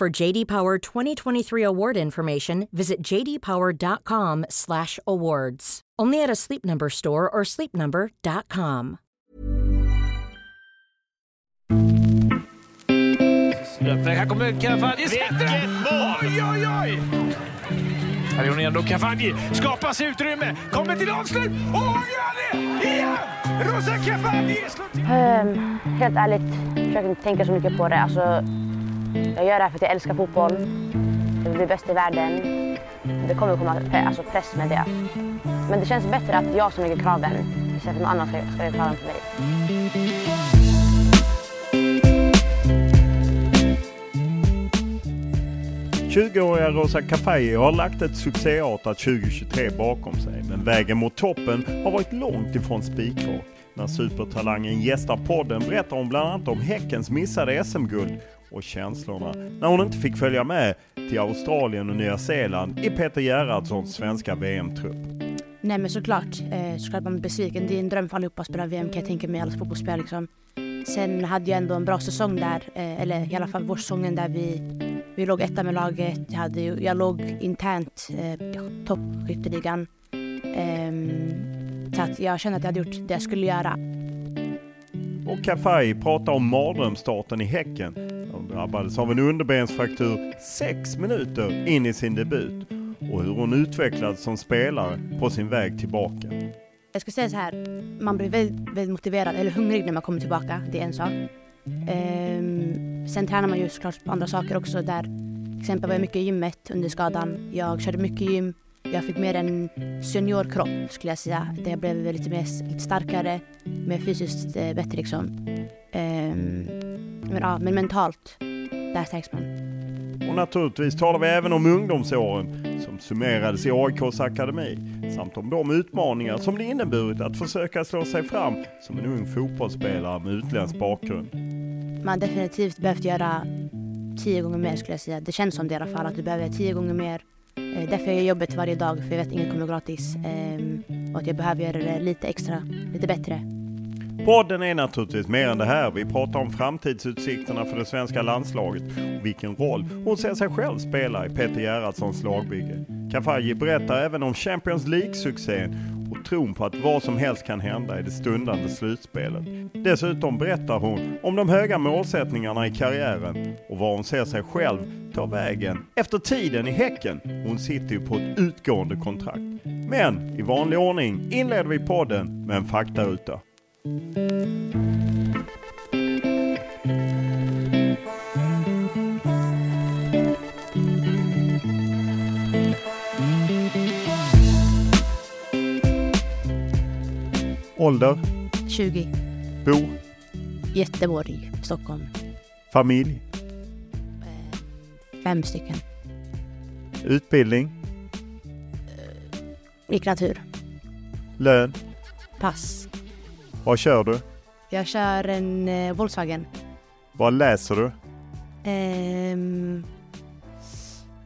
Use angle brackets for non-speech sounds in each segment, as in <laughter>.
For JD Power 2023 award information, visit jdpower.com/awards. Only at a Sleep Number store or sleepnumber.com. Här kommer Cavani. Vilket mål! Oj, oj, oj! Här är hon igen då. Cavani skapar sig utrymme. Kommer till avslut. Och hon gör det igen! Rosa Cavani slår till. Ehm, helt ärligt, försöker inte tänka så mycket på det. Alltså, jag gör det här för att jag älskar fotboll. Jag vill bli bäst i världen. Det kommer komma alltså press med det. Men det känns bättre att jag som lägger kraven istället för att någon annan ska, ska lägga kraven på mig. 20-åriga Rosa Kafaji har lagt ett succéartat 2023 bakom sig, men vägen mot toppen har varit långt ifrån spikrak. När supertalangen gästar podden berättar hon bland annat om Häckens missade SM-guld och känslorna när hon inte fick följa med till Australien och Nya Zeeland i Peter Gerhardssons svenska VM-trupp. Nej men såklart, eh, såklart man blir besviken. Det är en dröm för allihopa att spela VM kan jag tänka mig, alla fotbollsspelare liksom. Sen hade jag ändå en bra säsong där, eh, eller i alla fall vårsäsongen där vi, vi låg etta med laget. Jag, hade, jag låg internt eh, toppskytteligan. Ehm, så att jag kände att jag hade gjort det jag skulle göra. Och Kafaji pratar om mardrömsstarten i Häcken. De drabbades av en underbensfraktur sex minuter in i sin debut och hur hon utvecklades som spelare på sin väg tillbaka. Jag skulle säga så här, man blir väldigt, väldigt motiverad eller hungrig när man kommer tillbaka. Det är en sak. Ehm, sen tränar man ju såklart på andra saker också. Där, till exempel var jag mycket i gymmet under skadan. Jag körde mycket gym. Jag fick mer en seniorkropp skulle jag säga. Där jag blev lite mer lite starkare, mer fysiskt eh, bättre liksom. Ehm, men, ja, men mentalt, där stärks man. Och naturligtvis talar vi även om ungdomsåren som summerades i AIKs akademi samt om de utmaningar som det inneburit att försöka slå sig fram som en ung fotbollsspelare med utländsk bakgrund. Man definitivt behövt göra tio gånger mer skulle jag säga. Det känns som det i alla fall, att du behöver göra tio gånger mer. Eh, därför gör jag jobbet varje dag, för jag vet att inget kommer gratis. Ehm, och att jag behöver göra det lite extra, lite bättre. Podden är naturligtvis mer än det här. Vi pratar om framtidsutsikterna för det svenska landslaget och vilken roll hon ser sig själv spela i Peter Gerhardssons lagbygge. Kafaji berättar även om Champions League-succén och tron på att vad som helst kan hända i det stundande slutspelet. Dessutom berättar hon om de höga målsättningarna i karriären och var hon ser sig själv ta vägen efter tiden i Häcken. Hon sitter ju på ett utgående kontrakt. Men i vanlig ordning inleder vi podden med en faktaruta. Ålder, 20. bo, Göteborg, Stockholm. familj, Fem stycken. utbildning, Litteratur. lön. Pass. Vad kör du? Jag kör en eh, Volkswagen. Vad läser du? Ehm,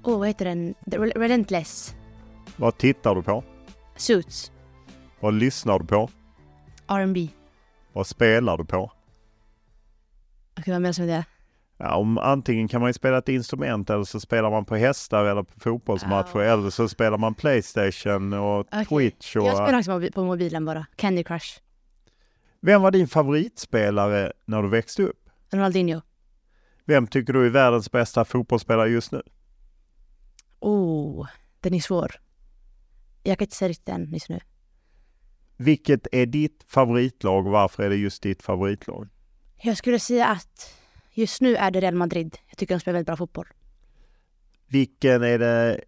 oh, vad heter den? The Rel- Relentless. Vad tittar du på? Suits. Vad lyssnar du på? R&B. Vad spelar du på? Okej, vad menas med det? Ja, om, antingen kan man ju spela ett instrument eller så spelar man på hästar eller på fotbollsmatcher eller så spelar man Playstation och Okej. Twitch. Och, Jag spelar också på mobilen bara. Candy Crush. Vem var din favoritspelare när du växte upp? Ronaldinho. Vem tycker du är världens bästa fotbollsspelare just nu? Oh, den är svår. Jag kan inte säga riktigt än just nu. Vilket är ditt favoritlag och varför är det just ditt favoritlag? Jag skulle säga att just nu är det Real Madrid. Jag tycker de spelar väldigt bra fotboll. Vilken är det,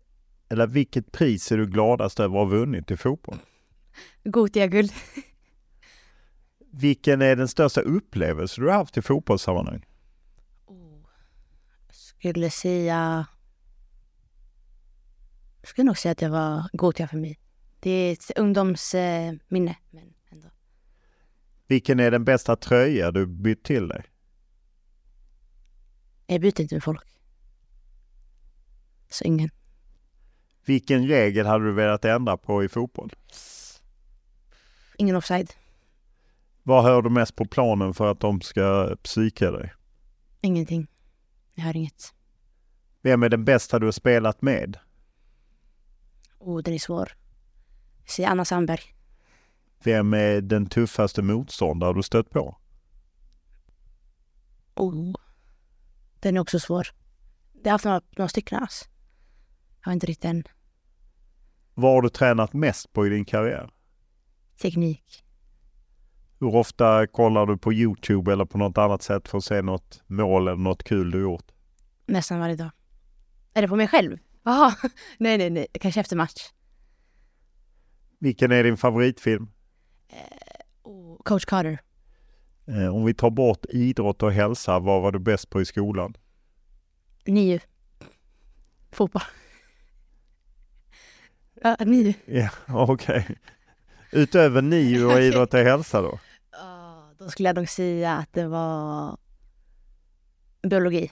eller vilket pris är du gladast över att ha vunnit i fotboll? Gothia-guld. Vilken är den största upplevelse du har haft i fotbollssammanhang? Skulle säga... Jag skulle nog säga att det var Gothia för mig. Det är ett ungdomsminne. Minne, men ändå. Vilken är den bästa tröja du bytt till dig? Jag byter inte med folk. Så ingen. Vilken regel hade du velat ändra på i fotboll? Ingen offside. Vad hör du mest på planen för att de ska psyka dig? Ingenting. Jag hör inget. Vem är den bästa du har spelat med? Oh, den är svår. Säg Anna Sandberg. Vem är den tuffaste motståndare du stött på? Oh. Den är också svår. Jag har haft några, några stycken alltså. Jag har inte riktigt än. Vad har du tränat mest på i din karriär? Teknik. Hur ofta kollar du på Youtube eller på något annat sätt för att se något mål eller något kul du gjort? Nästan varje dag. Är det på mig själv? Jaha. <laughs> nej, nej, nej. Kanske efter match. Vilken är din favoritfilm? Oh. Coach Carter. Eh, om vi tar bort idrott och hälsa, vad var du bäst på i skolan? Nio. Fotboll. Ja, nio. Ja, okej. Utöver nio och <laughs> idrott och hälsa då? Ja, Då skulle jag nog säga att det var biologi.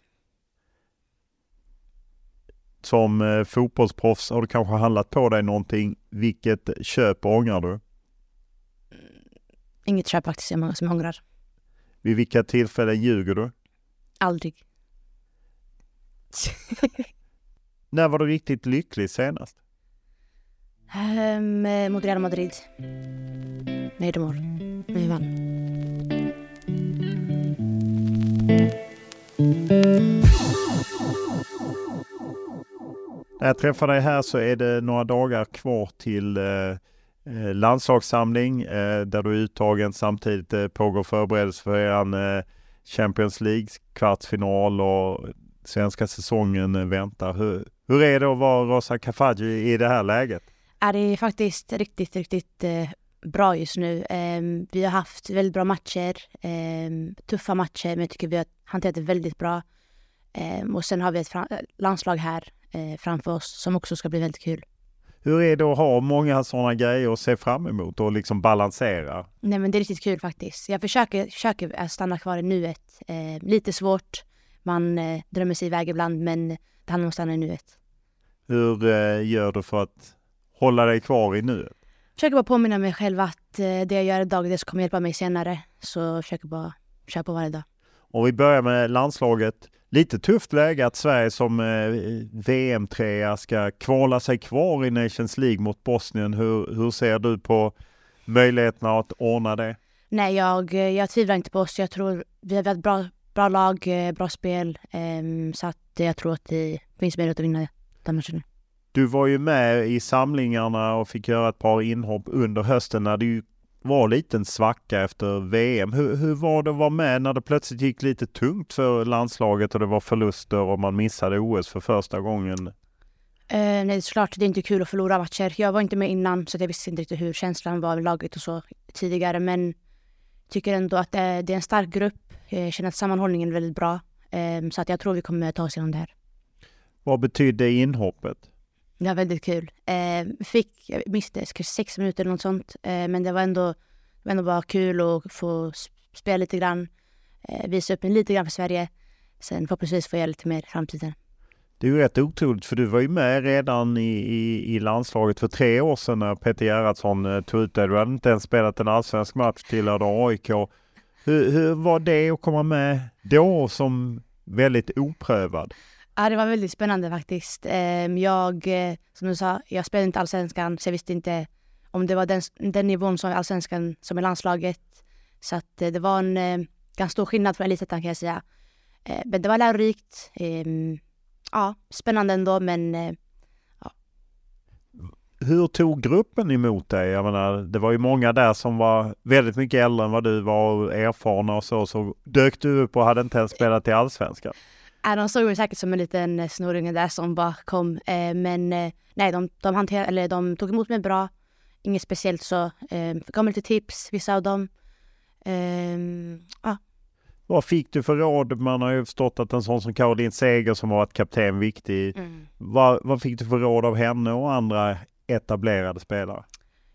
Som eh, fotbollsproffs har du kanske handlat på dig någonting. Vilket köp ångrar du? Inget köp faktiskt jag som ångrar. Vid vilka tillfällen ljuger du? Aldrig. <laughs> När var du riktigt lycklig senast? Um, mot Real Madrid. Nej, de mål. Men vi vann. När jag träffar dig här så är det några dagar kvar till eh, eh landslagssamling eh, där du är uttagen. Samtidigt eh, pågår förberedelse för en eh, Champions League kvartsfinal och svenska säsongen eh, väntar. Hur, hur är det att vara Rosa Kafaji i det här läget? är det faktiskt riktigt, riktigt eh, bra just nu. Ehm, vi har haft väldigt bra matcher, ehm, tuffa matcher, men jag tycker vi har hanterat det väldigt bra. Ehm, och sen har vi ett landslag här framför oss som också ska bli väldigt kul. Hur är det att ha många sådana grejer att se fram emot och liksom balansera? Nej men det är riktigt kul faktiskt. Jag försöker, försöker att stanna kvar i nuet. Eh, lite svårt, man eh, drömmer sig iväg ibland men det handlar om att stanna i nuet. Hur eh, gör du för att hålla dig kvar i nuet? Försöker bara påminna mig själv att eh, det jag gör idag, det kommer hjälpa mig senare. Så jag försöker bara köra på varje dag. Om vi börjar med landslaget. Lite tufft läge att Sverige som eh, VM-trea ska kvala sig kvar i Nations League mot Bosnien. Hur, hur ser du på möjligheterna att ordna det? Nej, jag, jag tvivlar inte på oss. Jag tror vi har ett bra, bra lag, eh, bra spel. ehm, så att jag tror att det finns möjlighet att vinna den matchen. Du var ju med i samlingarna och fick göra ett par inhopp under hösten när det var lite en svacka efter VM. Hur, hur var det att vara med när det plötsligt gick lite tungt för landslaget och det var förluster och man missade OS för första gången? Eh, nej, såklart. Det är inte kul att förlora matcher. Jag var inte med innan så jag visste inte riktigt hur känslan var i laget och så tidigare. Men tycker ändå att det, är en stark grupp. Jag känner att sammanhållningen är väldigt bra. Eh, så att jag tror vi kommer ta oss igenom det här. Vad betydde inhoppet? Det var väldigt kul. Eh, fick, jag missade kanske sex minuter eller något sånt. Eh, men det var ändå, det var ändå bara kul att få spela lite grann. Eh, visa upp mig lite grann för Sverige. Sen förhoppningsvis får jag lite mer i framtiden. Det är ju rätt otroligt för du var ju med redan i, i, i landslaget för tre år sedan när Peter Gerhardsson eh, tog ut dig. Du hade inte ens spelat en allsvensk match, tillhörde AIK. Hur, hur var det att komma med då som väldigt oprövad? Ja, det var väldigt spännande faktiskt. Ehm, jag, eh, som du sa, jag spelade inte allsvenskan så jag visste inte om det var den, den nivån som allsvenskan som är landslaget. Så att eh, det var en eh, ganska stor skillnad från elitettan kan jag säga. Men det var lärorikt. Ehm, ja, spännande ändå men ja. Hur tog gruppen emot dig? Jag menar, det var ju många där som var väldigt mycket äldre än vad du var och erfarna och så. Så dök du upp och hade inte ens spelat i Allsvenskan. De såg mig säkert som en liten eh, snorunge där som bara kom. Eh, men eh, nej, de, de, hanter, eller de tog emot mig bra. Inget speciellt så. Eh, gav mig lite tips, vissa av dem. Eh, ja. Vad fick du för råd? Man har ju förstått att en sån som Caroline Seger som varit kapten viktig. Mm. Vad, vad fick du för råd av henne och andra etablerade spelare?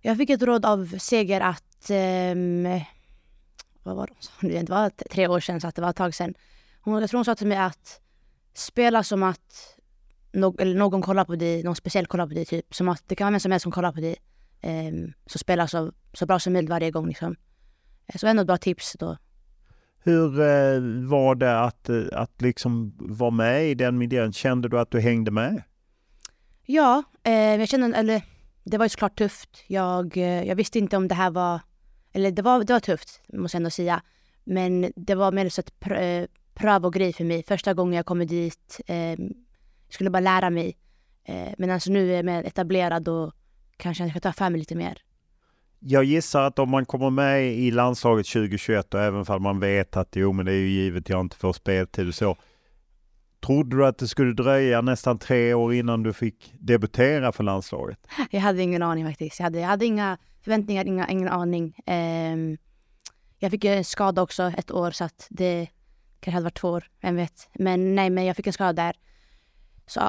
Jag fick ett råd av Seger att eh, vad var det? Det var tre år sedan så att det var ett tag sedan. Hon, jag tror hon sa till mig att spela som att no, någon kollar på dig, någon speciell kollar på dig. Typ. Som att det kan vara vem som helst som kollar på dig. Um, så spela så, så bra som möjligt varje gång. Liksom. Eh, så ändå ett bra tips då. Hur eh, var det att, eh, att liksom vara med i den miljön? Kände du att du hängde med? Ja, eh, jag kände, eller det var ju såklart tufft. Jag, eh, jag visste inte om det här var, eller det var, det var tufft måste jag ändå säga. Men det var mer så ett pr pröv och grej för mig. Första gången jag kommer dit, eh, skulle bara lära mig. Eh, men alltså nu är jag mer etablerad och kanske jag ska ta för mig lite mer. Jag gissar att om man kommer med i landslaget 2021 och även om man vet att jo men det är ju givet jag inte får speltid och så. Trodde du att det skulle dröja nästan tre år innan du fick debutera för landslaget? Jag hade ingen aning faktiskt. Jag hade, jag hade inga förväntningar, inga, ingen aning. Um, jag fick en skada också ett år så att det kanske hade varit två år, vem vet. Men nej, men jag fick en skada där. Så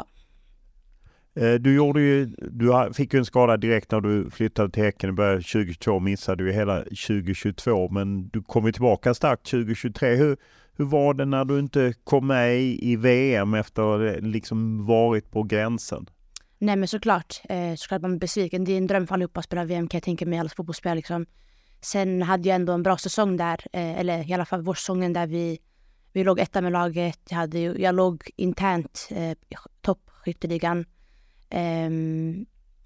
eh, du, gjorde ju, du fick ju en skada direkt när du flyttade till Häcken i början 2022, missade ju hela 2022, men du kom ju tillbaka starkt 2023. Hur, hur var det när du inte kom med i, VM efter att liksom varit på gränsen? Nej men såklart, eh, såklart man är besviken. Det är en dröm för allihopa att spela VM kan jag tänka mig, alla fotbollsspelare liksom. Sen hade jag ändå en bra säsong där, eh, eller i alla fall vårsäsongen där vi vi låg etta med laget. Jag, hade, jag låg internt eh, toppskytteligan. Eh,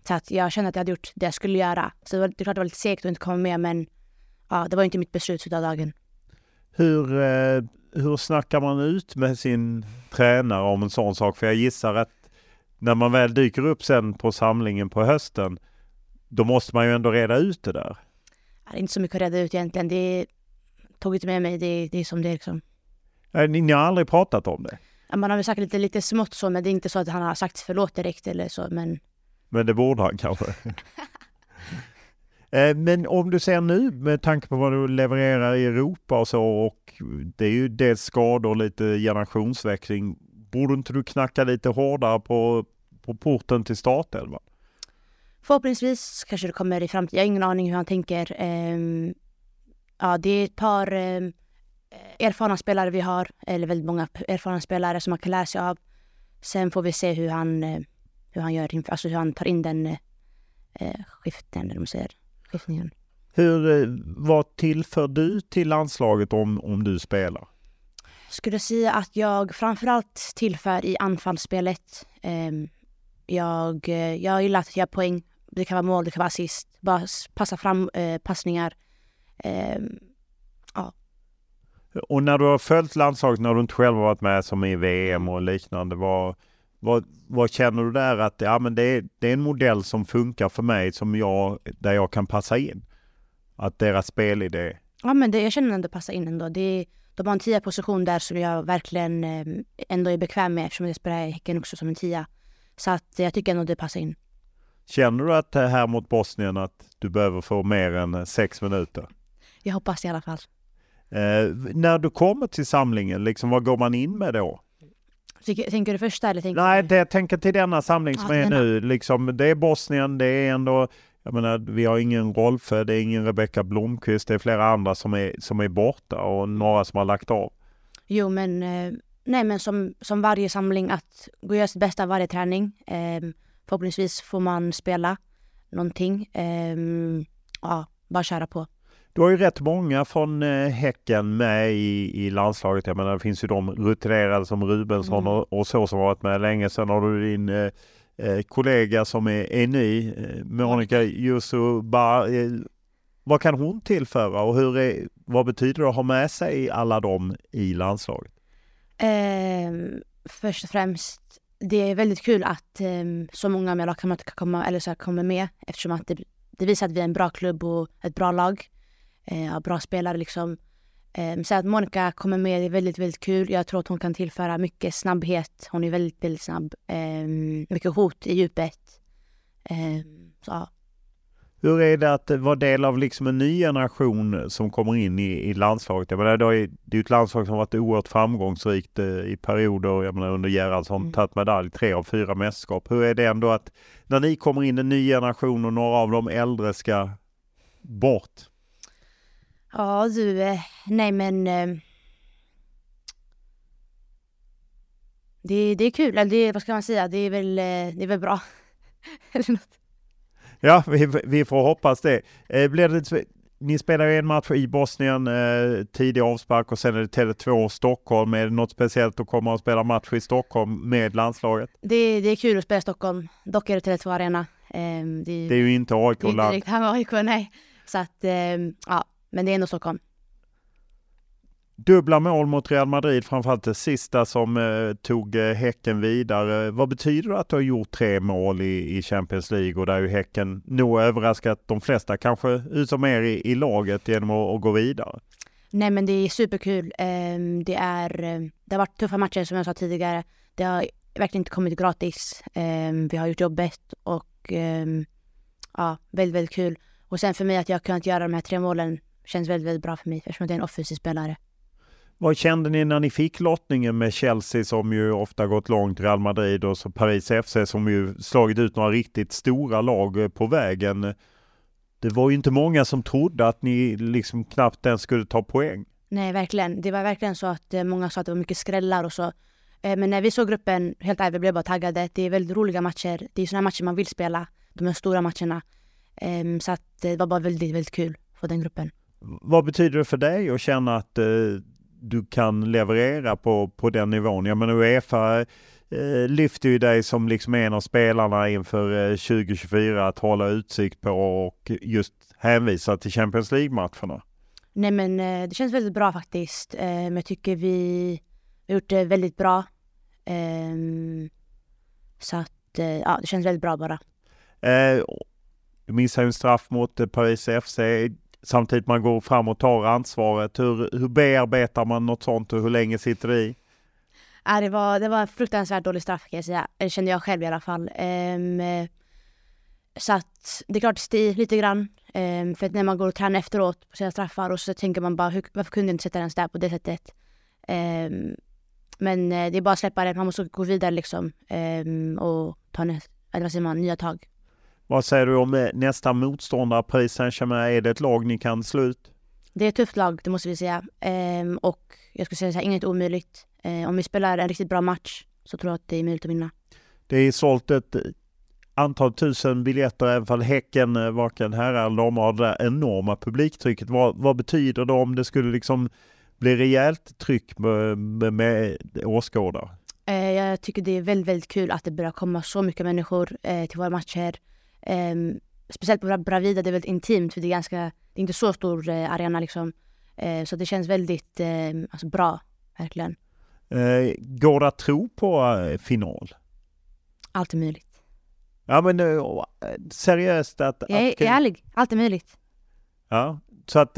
så att jag kände att jag hade gjort det jag skulle göra. Så det, var, det är klart det var lite segt att inte komma med men ja, det var inte mitt beslut av dagen. Hur, eh, hur snackar man ut med sin tränare om en sån sak? För jag gissar att när man väl dyker upp sen på samlingen på hösten, då måste man ju ändå reda ut det där. Det är inte så mycket att reda ut egentligen. Det tog inte med mig. Det, det är som det är liksom. Ni, ni har aldrig pratat om det? Man har väl sagt lite, lite smått så, men det är inte så att han har sagt förlåt direkt eller så, men... Men det borde han kanske? <laughs> Eh, men om du ser nu med tanke på vad du levererar i Europa och så och det är ju dels skador och lite generationsväxling. Borde inte du knacka lite hårdare på, på porten till startelvan? Förhoppningsvis kanske det kommer i framtiden. Jag har ingen aning hur han tänker. Um, ja, det är ett par um, Eh, erfarna spelare vi har, eller väldigt många erfarna spelare som man kan lära sig av. Sen får vi se hur han, eh, hur han gör, alltså hur han tar in den eh, skiften, eller man säger, skiftningen. Hur, eh, vad tillför du till landslaget om, om du spelar? Jag skulle säga att jag framförallt tillför i anfallsspelet. Ehm, jag, jag gillar att göra poäng. Det kan vara mål, det kan vara assist. Bara passa fram passningar. Ehm, och när du har följt landslaget, när du inte själv har varit med som i VM och liknande, vad, vad, vad känner du där att ja, men det, är, det är en modell som funkar för mig, som jag, där jag kan passa in? Att deras spelidé... Ja, men det, jag känner att det passar in ändå. Det, de har en tia position där som jag verkligen eh, ändå är bekväm med eftersom jag spelar i Häcken också som en tia. Så att jag tycker ändå det passar in. Känner du att här mot Bosnien att du behöver få mer än sex minuter? Jag hoppas i alla fall. Eh, när du kommer till samlingen, liksom, vad går man in med då? Tänker du första eller tänker Nej, det, jag tänker till denna samling som ja, är denna. nu. Liksom, det är Bosnien, det är ändå, jag menar, vi har ingen Rolfö, det är ingen Rebecka Blomqvist, det är flera andra som är, som är borta och några som har lagt av. Jo, men eh, Nej men som, som varje samling att gå göra sitt bästa varje träning. Eh, förhoppningsvis får man spela någonting. Eh, ja, bara köra på. Du har ju rätt många från eh, Häcken med i, i landslaget. Jag menar det finns ju de rutinerade som Rubensson mm. och, och, så som varit med länge. Sen har du din eh, eh kollega som är, är ny, eh, Monica Yusuba. Eh, vad kan hon tillföra och hur är, vad betyder det att ha med sig alla dem i landslaget? Eh, först och främst, det är väldigt kul att eh, så många av mina lagkamrater kan komma, eller så kommer med eftersom att det, det, visar att vi är en bra klubb och ett bra lag. Eh, bra spelare liksom. Eh, så att Monica kommer med är väldigt, väldigt kul. Jag tror att hon kan tillföra mycket snabbhet. Hon är väldigt, väldigt snabb. Eh, mycket hot i djupet. Ehm, så ja. Hur är det att vara del av liksom en ny generation som kommer in i, i landslaget? Jag menar, det är ju ett landslag som varit oerhört framgångsrikt eh, i perioder. Jag menar, under Gerhardsson mm. tagit medalj tre av fyra mästerskap. Hur är det ändå att när ni kommer in en ny generation och några av de äldre ska bort? Ja du, eh, nej men eh, det, det är kul, eller det, vad ska man säga, det är väl, det är väl bra. <laughs> eller något. Ja, vi, vi får hoppas det. Eh, blir det ni spelar en match i Bosnien, eh, tidig avspark och sen är det Tele2 Stockholm. Är det något speciellt att komma och spela match i Stockholm med landslaget? Det, det är kul att spela i Stockholm. Dock är det Tele2 Arena. Eh, det, det, är ju inte AIK-land. Det är inte AIK, <laughs> nej. Så att, eh, ja, men det är ändå Stockholm. Dubbla mål mot Real Madrid, framförallt det sista som eh, tog eh, Häcken vidare. Vad betyder det att du har gjort tre mål i, i Champions League och där ju Häcken nog överraskat de flesta, kanske utom er i, i laget, genom att, att, gå vidare? Nej men det är superkul. Eh, det, är, eh, det har varit tuffa matcher som jag sa tidigare. Det har verkligen inte kommit gratis. Ehm, vi har gjort jobbet och ehm, ja, väldigt, väldigt kul. Och sen för mig att jag har kunnat göra de här tre målen känns väldigt, väldigt bra för mig eftersom jag är en offensiv spelare. Vad kände ni när ni fick lottningen med Chelsea som ju ofta gått långt, Real Madrid och så Paris FC som ju slagit ut några riktigt stora lag eh, på vägen. Det var ju inte många som trodde att ni liksom knappt ens skulle ta poäng. Nej, verkligen. Det var verkligen så att eh, många sa att det var mycket skrällar och så. Eh, men när vi såg gruppen, helt ärligt, vi blev bara taggade. Det är väldigt roliga matcher. Det är sådana matcher man vill spela. De här stora matcherna. Ehm, så att det var bara väldigt, väldigt kul för den gruppen. Vad betyder det för dig att känna att du kan leverera på, på den nivån. Jag menar Uefa eh, lyfter ju dig som liksom en av spelarna inför eh, 2024 att hålla utsikt på och just hänvisa till Champions League-matcherna. Nej men eh, det känns väldigt bra faktiskt. Eh, men jag tycker vi har gjort det väldigt bra. Ehm, så att eh, ja, det känns väldigt bra bara. Eh, du missade en straff mot Paris FC samtidigt man går fram och tar ansvaret. Hur, hur bearbetar man något sånt och hur länge sitter det i? Ja, det, var, det var en fruktansvärt dålig straff kan jag säga. Det kände jag själv i alla fall. Um, så att det är klart det lite grann. Um, för att när man går och tränar efteråt på sina straffar och så tänker man bara hur, varför kunde jag inte sätta den där på det sättet? Um, men eh, det är bara att släppa det. Man måste gå vidare liksom och ta eller vad säger man, nya tag. Vad säger du om nästa motståndare, Paris Saint-Germain? Är det ett lag ni kan slå ut? Det är ett tufft lag, det måste vi säga. Ehm, och jag skulle säga så här, inget omöjligt. Ehm, om vi spelar en riktigt bra match så tror jag att det är möjligt att vinna. Det är sålt ett antal tusen biljetter, även fall Häcken, eh, varken herrar eller damer, har det där enorma publiktrycket. Vad, vad, betyder det om det skulle liksom bli rejält tryck med, med, med åskådare? Eh, jag tycker det är väldigt, väldigt kul att det börjar komma så mycket människor eh, till våra matcher. Um, speciellt på Bravida, det är väldigt intimt för det är ganska, det är inte så stor uh, arena liksom. Uh, så det känns väldigt uh, alltså bra, verkligen. Uh, går det att tro på final? Allt är möjligt. Ja men seriöst att... Jag är, att, är ärlig, allt är möjligt. Ja, så att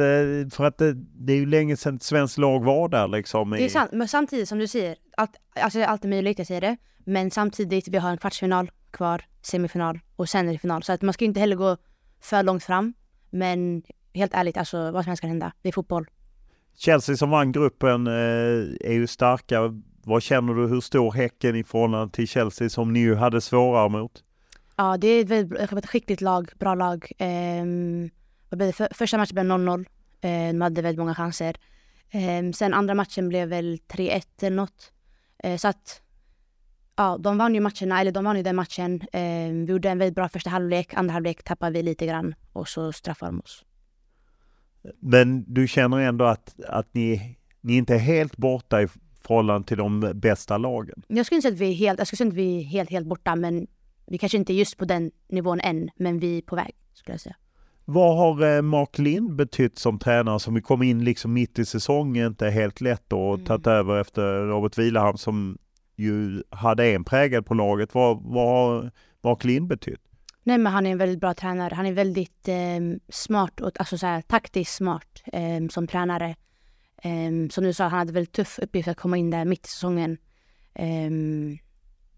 för att det, det är ju länge sedan ett svenskt lag var där liksom. Det är sant, men samtidigt som du säger, allt, alltså allt är möjligt, jag säger det. Men samtidigt, vi har en kvartsfinal kvar, semifinal och sen är det final. Så att man ska inte heller gå för långt fram. Men helt ärligt, alltså vad som helst kan hända. Det är fotboll. Chelsea som vann gruppen eh, är ju starka. Vad känner du, hur står Häcken i förhållande till Chelsea som ni ju hade svårare mot? Ja, det är ett, väldigt, skickligt lag, bra lag. Eh, för, första matchen blev 0-0. Eh, de hade väldigt många chanser. Eh, sen andra matchen blev väl 3-1 eller något. Eh, så att ja, de vann ju matcherna, eller de vann ju den matchen. Eh, vi gjorde en väldigt bra första halvlek, andra halvlek tappade vi lite grann och så straffade de oss. Men du känner ändå att, att ni, ni inte är helt borta i förhållande till de bästa lagen? Jag skulle inte säga att vi är helt, jag skulle säga att vi är helt, helt borta, men vi kanske inte är just på den nivån än, men vi är på väg, skulle jag säga. Vad har eh, Mark Lind betytt som tränare som kom in liksom mitt i säsongen, inte helt lätt och mm. tagit över efter Robert Vilahamn som ju hade en prägel på laget. Vad, vad har Mark betytt? Nej men han är en väldigt bra tränare. Han är väldigt eh, smart, och, alltså så här, taktiskt smart eh, som tränare. Eh, som du sa, han hade väldigt tuff uppgift att komma in där mitt i säsongen. Eh,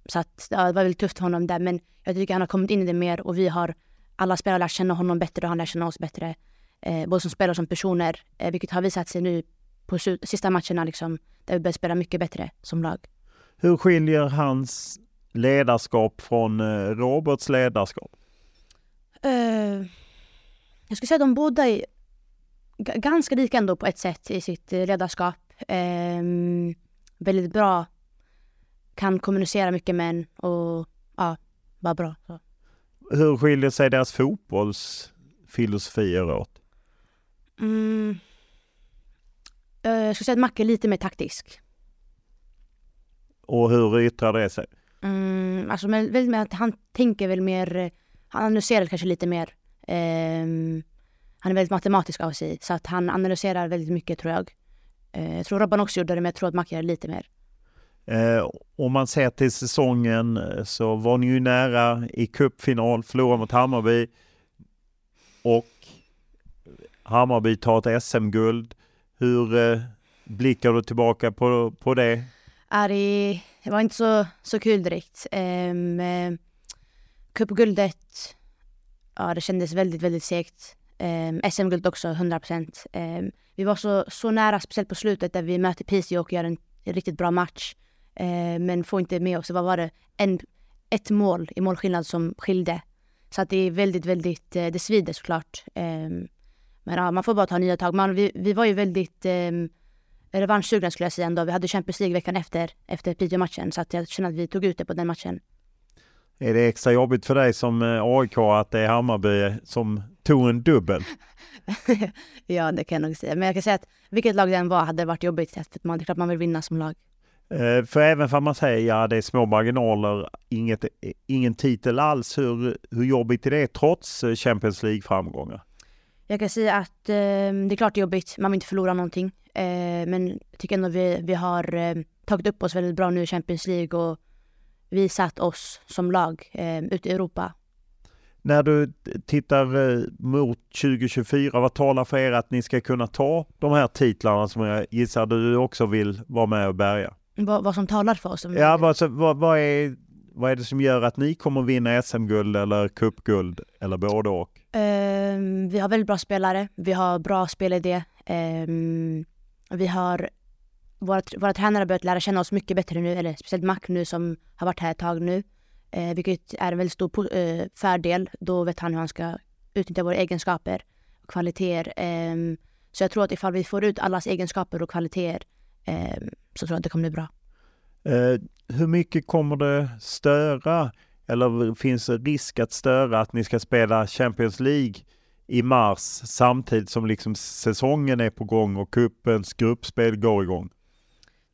så att, ja, det var väldigt tufft för honom där men jag tycker han har kommit in i det mer och vi har alla spelare lärt känna honom bättre och han lär känna oss bättre. Eh, både som spelare och som personer, eh, vilket har visat sig nu på sista matcherna liksom, där vi börjar spela mycket bättre som lag. Hur skiljer hans ledarskap från eh, Roberts ledarskap? Uh, jag skulle säga att de båda är ganska lika ändå på ett sätt i sitt eh, ledarskap. Um, väldigt bra. Kan kommunicera mycket med en och ja, bara bra. Så. Hur skiljer sig deras fotbollsfilosofier åt? Mm. Uh, jag skulle säga att Macke är lite mer taktisk. Och hur yttrar det sig? Mm, alltså med, väldigt med att han tänker väl mer, han analyserar kanske lite mer. Um, han är väldigt matematisk av sig så att han analyserar väldigt mycket tror jag. Uh, jag tror Robban också gjorde det men jag tror att Mac gör lite mer. Eh, om man ser till säsongen eh, så var ni ju nära i cupfinal, förlorade mot Hammarby och Hammarby tar ett SM-guld. Hur eh, blickar du tillbaka på, på det? Ari, det var inte så, så kul direkt. Um, uh, Cupguldet, ja det kändes väldigt, väldigt segt. Ehm, um, SM-guld också, 100 procent. Um, vi var så, så nära, speciellt på slutet där vi möter Piteå och gör en riktigt bra match. Uh, men får inte med oss, vad var det? En, ett mål i målskillnad som skilde. Så att det är väldigt, väldigt, uh, det svider såklart. Um, men ja, man får bara ta nya tag. Man, vi, vi var ju väldigt um, revanschsugna skulle jag säga ändå. Vi hade Champions League veckan efter, efter Piteå-matchen. Så att jag känner att vi tog ut det på den matchen. Är det extra jobbigt för dig som eh, AIK att det är Hammarby som tog en dubbel? <laughs> ja, det kan jag nog säga. Men jag kan säga att vilket lag det än var hade det varit jobbigt. För man, det är klart man vill vinna som lag. Eh, för även om man säger ja, det är små marginaler, inget, ingen titel alls. Hur, hur jobbigt är det trots eh, Champions League-framgångar? Jag kan säga att eh, det är klart det är jobbigt. Man vill inte förlora någonting. Eh, men jag tycker ändå vi, vi har eh, tagit upp oss väldigt bra nu i Champions League och visat oss som lag eh, ute i Europa. När du tittar eh, mot 2024, vad talar för er att ni ska kunna ta de här titlarna som jag gissar du också vill vara med och bärga? Vad, vad som talar för oss? Ja, vad, vad, vad, är, vad är det som gör att ni kommer vinna SM-guld eller cupguld eller både och? Um, vi har väldigt bra spelare. Vi har bra spelidé. Um, vi har våra, våra tränare har börjat lära känna oss mycket bättre nu, eller speciellt Mac nu som har varit här ett tag nu. Eh, vilket är en väldigt stor eh, fördel. Då vet han hur han ska utnyttja våra egenskaper och kvaliteter. Eh, så jag tror att ifall vi får ut allas egenskaper och kvaliteter eh, så tror jag att det kommer bli bra. Eh, hur mycket kommer det störa eller finns det risk att störa att ni ska spela Champions League i mars samtidigt som liksom säsongen är på gång och cupens gruppspel går igång?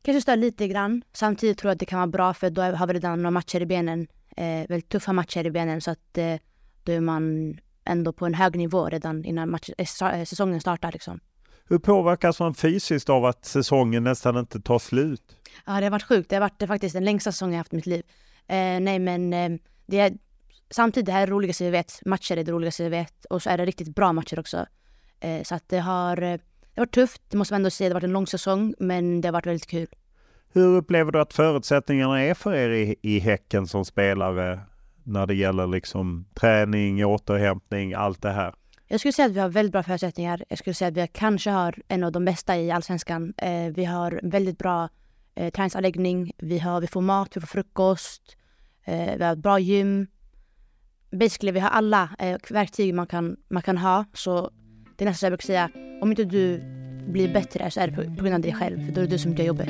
Kanske stör lite grann. Samtidigt tror jag att det kan vara bra för då har vi redan några matcher i benen. Eh, väldigt tuffa matcher i benen så att eh, då är man ändå på en hög nivå redan innan match, eh, säsongen startar. Liksom. Hur påverkas man fysiskt av att säsongen nästan inte tar slut? Ja, det har varit sjukt. Det har varit faktiskt den längsta säsongen jag haft i mitt liv. Eh, nej, men eh, det är, samtidigt det här är det roligaste vi vet. Matcher är det roligaste vi vet och så är det riktigt bra matcher också. Eh, så att det har, eh, det har varit tufft, det måste man ändå säga. Det har varit en lång säsong, men det har varit väldigt kul. Hur upplever du att förutsättningarna är för er i, i Häcken som spelare när det gäller liksom träning, återhämtning, allt det här? Jag skulle säga att vi har väldigt bra förutsättningar. Jag skulle säga att vi kanske har en av de bästa i allsvenskan. Eh, vi har väldigt bra eh, träningsanläggning. Vi, har, vi får mat, vi får frukost. Eh, vi har ett bra gym. Basically, vi har alla eh, verktyg man kan, man kan ha. Så det är nästan så jag brukar säga, om inte du blir bättre så är det på, på grund av dig själv. För då är det du som gör jobbet.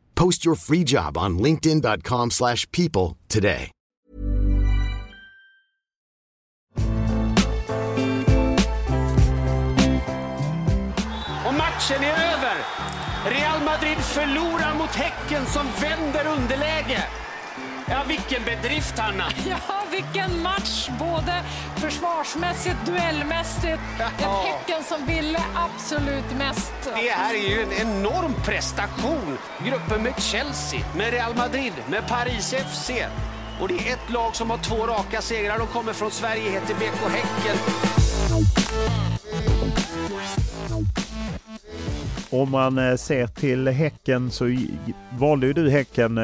Post your free job on linkedin.com/people slash people today. Och matchen är över. Real Madrid förlorar mot Häcken som vänder underläge. Ja, vilken bedrift, Hanna! <laughs> Ja, vilken match! Både försvarsmässigt, duellmässigt. Ett Häcken som ville absolut mest. Det här är ju en enorm prestation. Gruppen med Chelsea, med Real Madrid, med Paris FC. Och det är ett lag som har två raka segrar. De kommer från Sverige, heter BK Häcken. Om man eh, ser till Häcken så valde ju du Häcken eh,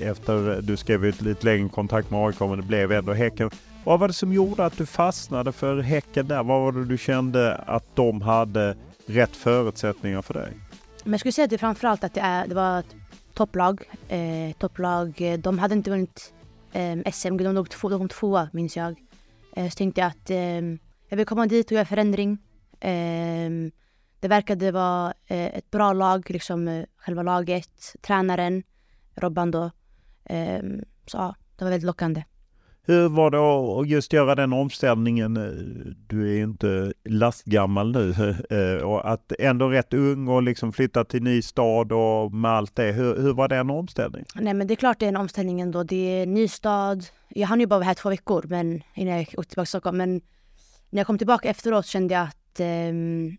efter du skrev ett lite längre kontrakt med AIK men det blev ändå Häcken. Vad var det som gjorde att du fastnade för Häcken där? Vad var det du kände att de hade rätt förutsättningar för dig? Men jag skulle säga att det framförallt att det, är, det var ett topplag. Eh, topplag. Eh, de hade inte vunnit eh, SM, de låg två, de kom tvåa minns jag. Eh, så tänkte jag att eh, jag vill komma dit och göra förändring. Eh, det verkade vara eh, ett bra lag, liksom eh, själva laget, tränaren, Robban då. Eh, så ja, det var väldigt lockande. Hur var det att- just göra den omställningen? Eh, Du är ju inte lastgammal nu <laughs> och att ändå rätt ung och liksom flytta till ny stad och med allt det. Hur, hur var den omställningen? Nej men det är klart det är en omställning ändå. Det är ny stad. Jag hann ju bara vara här två veckor men, innan jag åkte tillbaka till Stockholm. Men när jag kom tillbaka efteråt kände jag att ehm,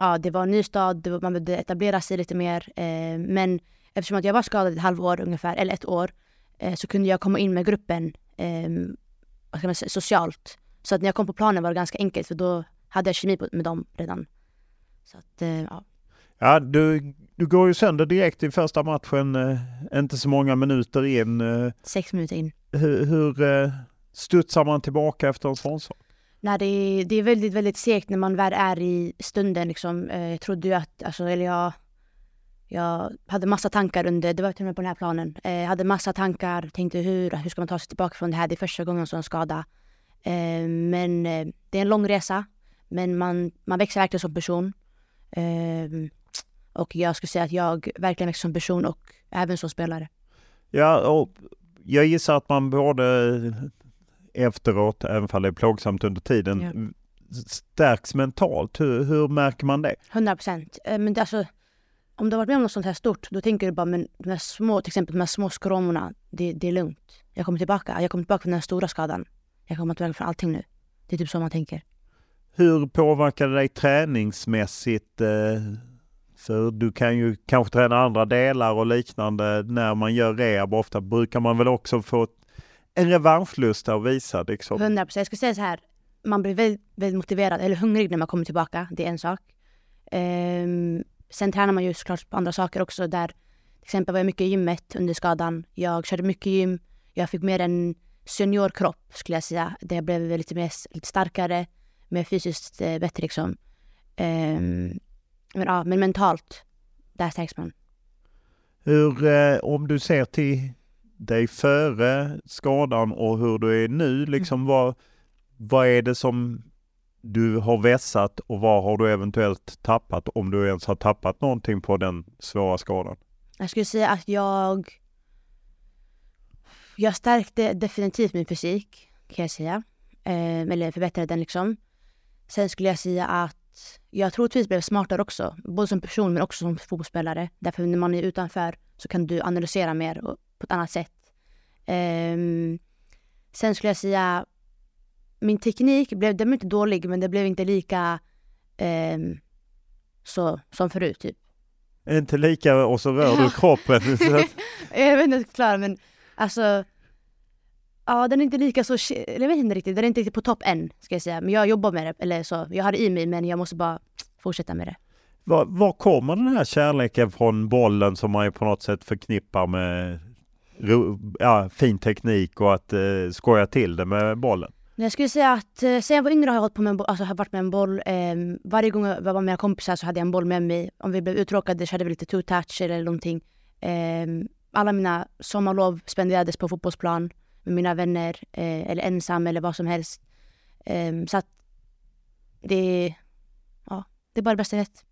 ja, det var en ny stad, var, man behövde etablera sig lite mer. Eh, men eftersom att jag var skadad ett halvår ungefär, eller ett år, eh, så kunde jag komma in med gruppen man säga, socialt. Så att när jag kom på planen var det ganska enkelt för då hade jag kemi med dem redan. Så att, eh, ja. Ja, du, du går ju sönder direkt i första matchen, eh, inte så många minuter in. Eh, Sex minuter in. hur hur eh, studsar man tillbaka efter en sån när det är, det är väldigt, väldigt segt när man väl är i stunden liksom. Eh, jag trodde ju att, alltså, eller jag, jag hade massa tankar under, det var till och med på den här planen. Eh, jag hade massa tankar, tänkte hur, hur ska man ta sig tillbaka från det här? Det är första gången som en skada. Eh, men det är en lång resa. Men man, man växer verkligen som person. Ehm, och jag skulle säga att jag verkligen växer som person och även som spelare. Ja, och jag gissar att man både efteråt, även om det är plågsamt under tiden, Ja. stärks mentalt. Hur, hur märker man det? 100 procent. Men det, alltså, om du har varit med om något sånt här stort, då tänker du bara, men de här små, till exempel de här små skråmorna, det, det är lugnt. Jag kommer tillbaka. Jag kommer tillbaka från den här stora skadan. Jag kommer tillbaka från allting nu. Det är typ så man tänker. Hur påverkar det dig träningsmässigt? eh, För du kan ju kanske träna andra delar och liknande när man gör rehab. Ofta brukar man väl också få en revanschlust att visa liksom. 100 procent. Jag skulle säga så här, man blir väldigt, väldigt motiverad, eller hungrig när man kommer tillbaka. Det är en sak. Ehm, sen tränar man ju såklart på andra saker också. Där, till exempel var jag mycket i gymmet under skadan. Jag körde mycket gym. Jag fick mer en seniorkropp skulle jag säga. Där jag blev lite, mer, lite starkare, mer fysiskt eh, bättre liksom. Ehm, men, ja, men mentalt, där stärks man. Hur, eh, om du ser till dig före skadan och hur du är nu, liksom vad, vad är det som du har vässat och vad har du eventuellt tappat om du ens har tappat någonting på den svåra skadan? Jag skulle säga att jag... Jag stärkte definitivt min fysik, kan jag säga. Eh, eller förbättrade den liksom. Sen skulle jag säga att jag troligtvis blev smartare också. Både som person men också som fotbollsspelare. Därför när man är utanför så kan du analysera mer och, på ett annat sätt. Eh, sen skulle jag säga min teknik blev, den blev inte dålig men det blev inte lika eh, så som förut typ. Inte lika och så rör du kroppen. <laughs> jag vet inte förklara men alltså Ja den är inte lika så, jag vet inte riktigt, den är inte riktigt på topp än ska jag säga. Men jag jobbar med det, eller så. Jag har det i mig men jag måste bara fortsätta med det. Var, var kommer den här kärleken från bollen som man ju på något sätt förknippar med ja, fin teknik och att eh, skoja till det med bollen? Jag skulle säga att eh, sen jag var yngre har jag hållit på med en boll, alltså har varit med en boll. Eh, varje gång jag var med mina kompisar så hade jag en boll med mig. Om vi blev uttråkade så hade vi lite two-touch eller någonting. Eh, alla mina sommarlov spenderades på fotbollsplan med mina vänner eh, eller ensam eller vad som helst. Eh, så att det, ja, det är bara det bästa jag vet.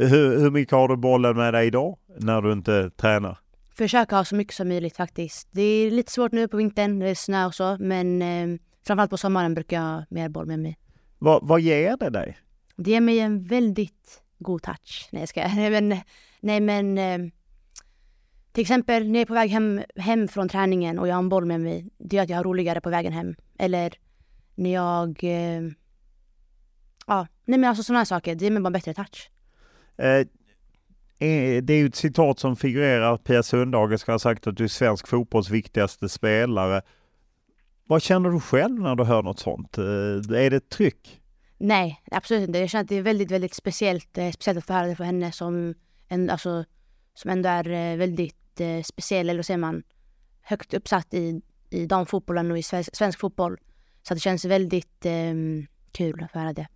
Hur, hur mycket har du bollen med dig idag när du inte tränar? Försöka ha så mycket som möjligt faktiskt. Det är lite svårt nu på vintern när det är snö och så men eh, framförallt på sommaren brukar jag ha mer boll med mig. Vad, vad ger det dig? Det ger mig en väldigt god touch. Nej jag ska <laughs> nej men, nej men eh, till exempel när jag är på väg hem, hem från träningen och jag har en boll med mig. Det gör att jag har roligare på vägen hem. Eller när jag... Eh, ja, nej men alltså sådana saker. Det ger mig bara bättre touch. Eh, det är ju ett citat som figurerar. Pia Sundhage ska ha sagt att du är svensk fotbolls viktigaste spelare. Vad känner du själv när du hör något sånt? Eh, är det ett tryck? Nej, absolut inte. Jag känner att det är väldigt, väldigt speciellt, eh, speciellt att få höra det från henne som, en, alltså, som ändå är väldigt speciell, eller säger man, högt uppsatt i, i damfotbollen och i svensk, svensk fotboll. Så det känns väldigt eh, kul att få höra det.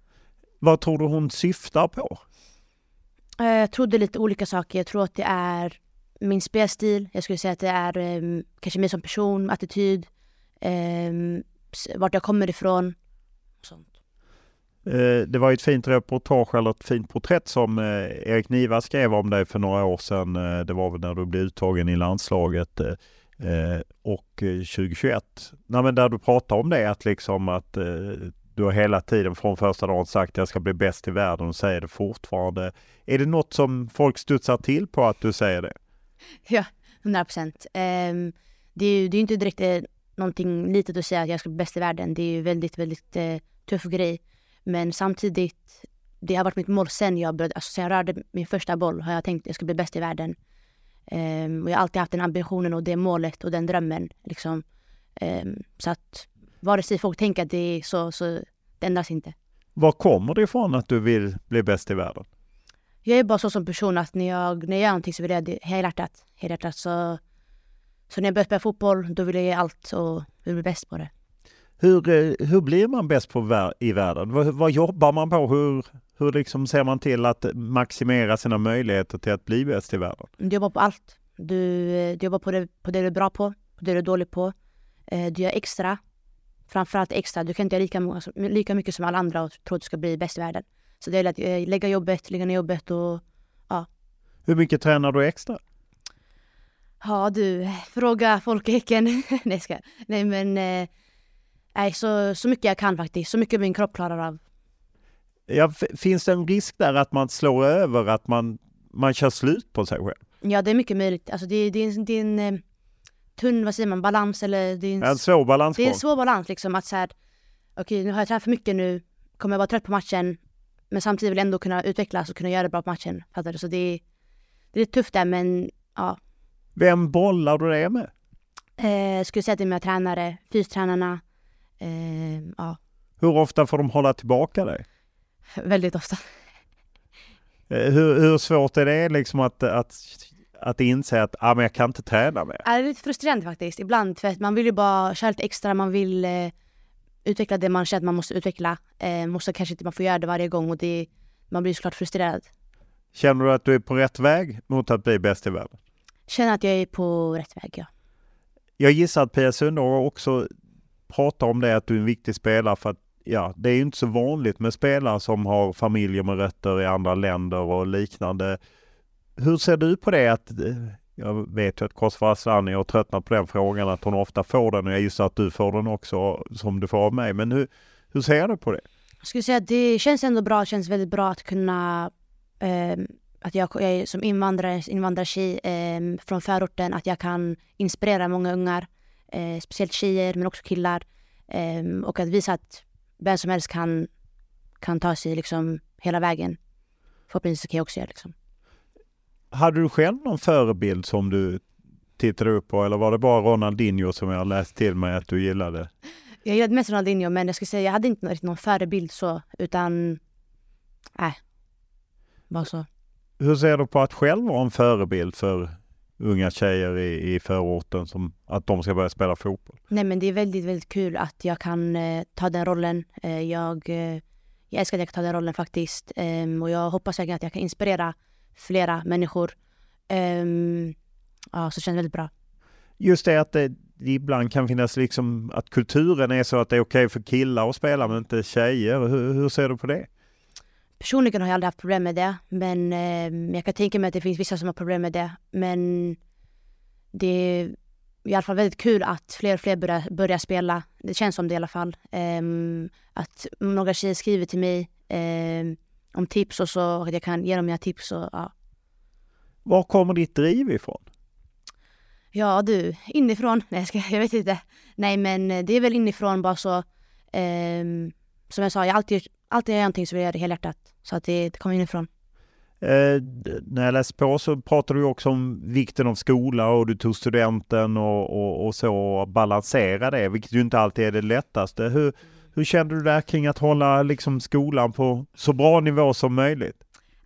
Vad tror du hon syftar på? Jag trodde lite olika saker. Jag tror att det är min spelstil. Jag skulle säga att det är ehm, kanske mig som person, attityd eh, vart jag kommer ifrån. Sånt. Eh, det var ett fint reportage eller ett fint porträtt som eh, Erik Niva skrev om dig för några år sedan. Det var väl när du blev uttagen i landslaget och 2021. Nej, men där du pratar om det att liksom att du har hela tiden från första dagen sagt att jag ska bli bäst i världen och säger det fortfarande. Är det något som folk studsar till på att du säger det? Ja, 100 procent. Um, det är ju det är inte direkt eh, någonting litet att säga att jag ska bli bäst i världen. Det är ju väldigt, väldigt eh, tuff grej. Men samtidigt, det har varit mitt mål sen jag började, alltså sen jag rörde min första boll har jag tänkt att jag ska bli bäst i världen. Um, och jag har alltid haft den ambitionen och det målet och den drömmen. Liksom. Um, så att vare sig folk tänker att det är så, så det ändras inte. Var kommer det ifrån att du vill bli bäst i världen? Jag är bara så som person att när jag, när jag gör någonting så vill jag det helhjärtat. helhjärtat så så när jag började spela fotboll, då ville jag ge allt och vill bli bäst på det. Hur, eh, hur blir man bäst på, i världen? Vad, vad, jobbar man på? Hur, hur liksom ser man till att maximera sina möjligheter till att bli bäst i världen? Du jobbar på allt. Du, eh, du jobbar på det, på det du är bra på, på det du är dålig på. Eh, du gör extra. Framförallt extra. Du kan inte göra lika, lika mycket som alla andra och tro att du ska bli bäst i världen. Så det är att lägga jobbet, lägga ner jobbet och ja. Hur mycket tränar du extra? Ja du, fråga folk i Häcken. <laughs> nej ska Nej men, eh, nej så, så mycket jag kan faktiskt. Så mycket min kropp klarar av. Ja, finns det en risk där att man slår över, att man, man kör slut på sig själv? Ja det är mycket möjligt. Alltså det, det, är, det är en eh, tunn, vad säger man, balans eller? Det är en, en svår balans. Det är en svår balans liksom att så här, okej okay, nu har jag tränat för mycket nu, kommer jag vara trött på matchen, men samtidigt vill jag ändå kunna utvecklas och kunna göra det bra på matchen. Fattar du? Så det är, det är tufft där men ja, vem bollar du det med? Eh, skulle säga till mina tränare, fystränarna. Eh, ja. Hur ofta får de hålla tillbaka dig? <laughs> Väldigt ofta. Eh, hur, hur svårt är det liksom att, att, att inse att ah, men jag kan inte träna mer? Det är lite frustrerande faktiskt ibland för att man vill ju bara köra lite extra, man vill eh, utveckla det man känner att man måste utveckla. Eh, måste kanske inte man får göra det varje gång och det, man blir såklart frustrerad. Känner du att du är på rätt väg mot att bli bäst i världen? Känner att jag är på rätt väg, ja. Jag gissar att Pia Sundhage också pratar om det att du är en viktig spelare för att ja, det är ju inte så vanligt med spelare som har familjer med rötter i andra länder och liknande. Hur ser du på det att eh, jag vet ju att Kosova Asllani har tröttnat på den frågan att hon ofta får den och jag gissar att du får den också som du får av mig. Men hur, hur ser du på det? Jag skulle säga att det känns ändå bra, det känns väldigt bra att kunna eh, att jag, jag som invandrare, invandrartjej eh, från förorten, att jag kan inspirera många ungar, eh, speciellt tjejer men också killar. Eh, och att visa att vem som helst kan, kan ta sig liksom hela vägen. Förhoppningsvis kan jag också göra liksom. Hade du själv någon förebild som du tittade upp på eller var det bara Ronaldinho som jag läst till mig att du gillade? Jag gillade mest Ronaldinho men jag skulle säga jag hade inte riktigt någon förebild så utan nej, bara så. Hur ser du på att själv vara en förebild för unga tjejer i, i förorten som att de ska börja spela fotboll? Nej men det är väldigt, väldigt kul att jag kan eh, ta den rollen. Eh, jag, eh, jag älskar att jag kan ta den rollen faktiskt ehm, och jag hoppas verkligen att jag kan inspirera flera människor. Um, ja, så det känns väldigt bra. Just det att det ibland kan finnas liksom att kulturen är så att det är okej okay för killar att spela men inte tjejer. Hur, hur, ser du på det? Personligen har jag aldrig haft problem med det, men eh, jag kan tänka mig att det finns vissa som har problem med det. Men det är i alla fall väldigt kul att fler och fler börjar, börjar spela. Det känns som det i alla fall. Eh, att några tjejer skriver till mig eh, om tips och så, att jag kan ge dem mina tips och ja. Var kommer ditt driv ifrån? Ja du, inifrån. Nej, jag, ska, jag vet inte. Nej men eh, det är väl inifrån bara så. Eh, som jag sa, jag alltid, alltid gör någonting så vill jag göra det helhjärtat. Så att det, det kommer inifrån. Eh, när jag läste på så pratade du också om vikten av skola och du tog studenten och, och, och så och balansera det, vilket ju inte alltid är det lättaste. Hur, hur kände du där kring att hålla liksom skolan på så bra nivå som möjligt?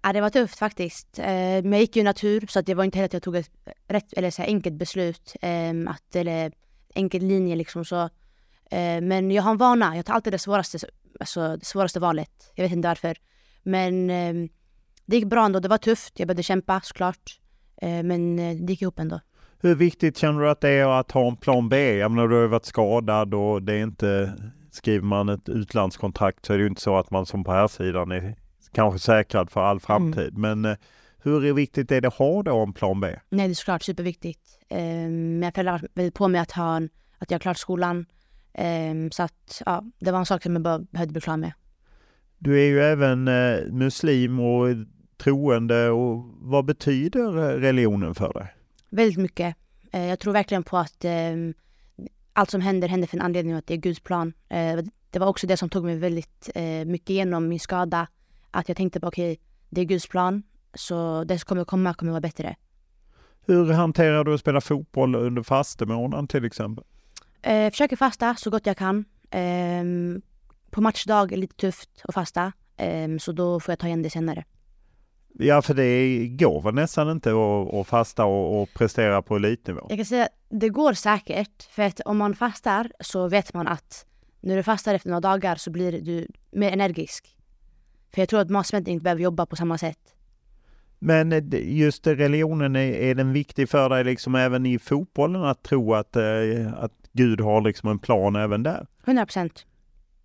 Ja, det var tufft faktiskt. Eh, men jag gick ju natur så att det var inte heller att jag tog ett rätt, eller så enkelt beslut. Ehm, att, eller enkel linje liksom så. Eh, men jag har en vana, jag tar alltid det svåraste, alltså det svåraste valet. Jag vet inte varför. Men ehm, det gick bra ändå, det var tufft. Jag behövde kämpa såklart. Eh, men det gick ihop ändå. Hur viktigt känner du att det är att ha en plan B? Jag menar, du har varit skadad och det är inte skriver man ett utlandskontrakt så är det ju inte så att man som på här sidan är kanske säkrad för all framtid. Mm. Men eh, hur viktigt är det att ha då en plan B? Nej, det är såklart superviktigt. Um, jag föräldrar väldigt på mig att, ha en, att jag klart skolan. Um, så att ja, det var en sak som jag bara behövde bli klar med. Du är ju även eh, muslim och troende och vad betyder religionen för dig? Väldigt mycket. Eh, jag tror verkligen på att eh, allt som händer händer för en anledning och att det är Guds plan. Eh, det var också det som tog mig väldigt eh, mycket igenom min skada. Att jag tänkte på okej, okay, det är Guds plan, så det som kommer komma kommer vara bättre. Hur hanterar du att spela fotboll under fastemånaden till exempel? Eh, försöker fasta så gott jag kan. Eh, på matchdag är det lite tufft att fasta, eh, så då får jag ta igen det senare. Ja, för det går väl nästan inte att, att fasta och, och, prestera på elitnivå? Jag kan säga det går säkert, för att om man fastar så vet man att när du fastar efter några dagar så blir du mer energisk. För jag tror att matsmältningen inte behöver jobba på samma sätt. Men eh, just religionen, är, är den viktig för dig liksom även i fotbollen att tro att, eh, att Gud har liksom en plan även där? 100 procent.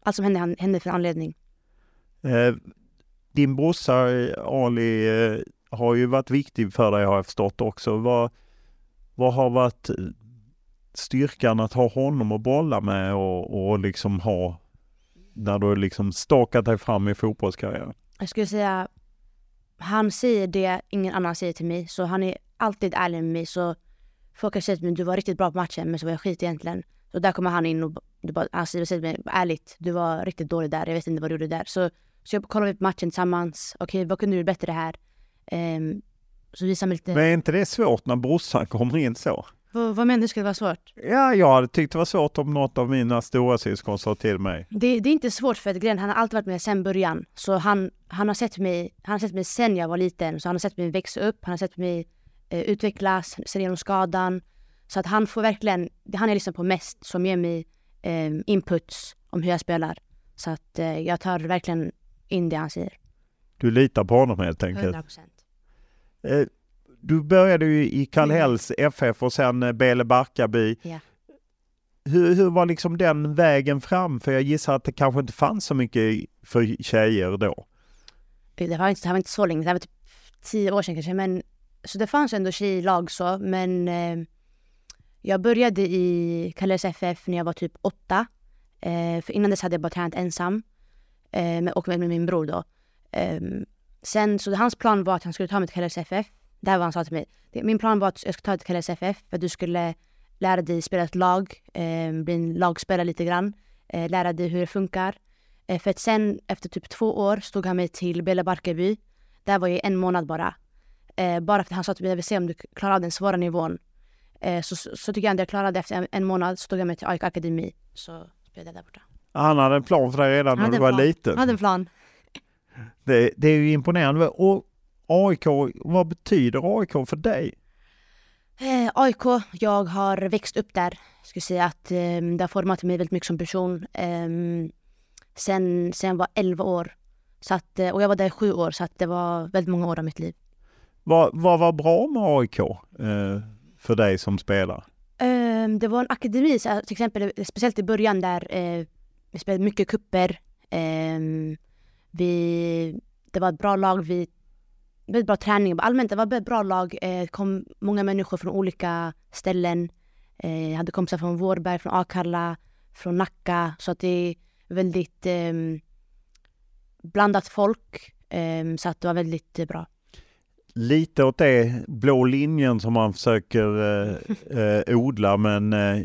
Allt som händer händer för en anledning. Din brorsa eh, Ali eh, har ju varit viktig för dig har jag förstått också. Vad, vad har varit eh, styrkan att ha honom att bolla med och, och liksom ha när du liksom stakat dig fram i fotbollskarriären? Jag skulle säga han säger det ingen annan säger till mig, så han är alltid ärlig med mig. Så folk har sagt till mig, du var riktigt bra på matchen, men så var jag skit egentligen. Så där kommer han in och du bara, han säger till mig, ärligt, du var riktigt dålig där, jag vet inte vad du gjorde där. Så så jag kollade på matchen tillsammans. Okej, okay, vad kunde du bättre här? Um, så visade mig lite... Men är inte det svårt när brorsan kommer in så? vad menar du skulle vara svårt? Ja, jag hade tyckt det var svårt om något av mina stora syskon sa till mig. Det, det, är inte svårt för att grejen, han har alltid varit med sen början. Så han, han har sett mig, han har sett mig sen jag var liten. Så han har sett mig växa upp, han har sett mig eh, utvecklas, sen genom skadan. Så att han får verkligen, det han är liksom på mest som ger mig eh, inputs om hur jag spelar. Så att eh, jag tar verkligen in det han säger. Du litar på honom helt enkelt? 100%. Eh, du började ju i Kallhälls FF och sen eh, Bele Barkarby. Ja. Hur, hur var liksom den vägen fram? För jag gissar att det kanske inte fanns så mycket för tjejer då. Det var inte, det var inte så länge, det var typ tio år sedan kanske. Men, så det fanns ändå tjejlag så, men eh, jag började i Kallhälls FF när jag var typ åtta. Eh, för innan dess hade jag bara tränat ensam. Eh, och med, med min bror då. Eh, sen så hans plan var att han skulle ta mig till Kalles FF. Det här var vad han sa till mig. Min plan var att jag skulle ta dig till Kalles FF för att du skulle lära dig spela ett lag, eh, bli en lagspelare lite grann. Eh, lära dig hur det funkar. Eh, för att sen efter typ två år stod han mig till Bela Barkarby. Där var jag i en månad bara. Eh, bara för att han sa till mig, jag vill se om du klarar av den svåra nivån. Eh, så, så, så tycker jag att jag klarade efter en, en månad, så tog jag mig till AIK Akademi. Så spelade jag där borta. Han hade en plan för dig redan när du var plan. liten. Han hade en plan. Det, det är ju imponerande. Och AIK, vad betyder AIK för dig? Eh, AIK, jag har växt upp där. Jag skulle säga att eh, det har format mig väldigt mycket som person. Eh, sen, sen jag var 11 år. Så att, eh, och jag var där i sju år, så att det var väldigt många år av mitt liv. Vad, vad var bra med AIK eh, för dig som spelare? Eh, det var en akademi, så, till exempel speciellt i början där eh, vi spelade mycket kupper. Eh, vi, det var ett bra lag, vi, väldigt bra träning. Allmänt, det var ett bra lag. Eh, kom många människor från olika ställen. Eh, jag hade kompisar från Vårberg, från Akalla, från Nacka. Så att det är väldigt eh, blandat folk. Eh, så att det var väldigt bra. Lite åt det blå linjen som man försöker eh, <laughs> eh, odla men eh,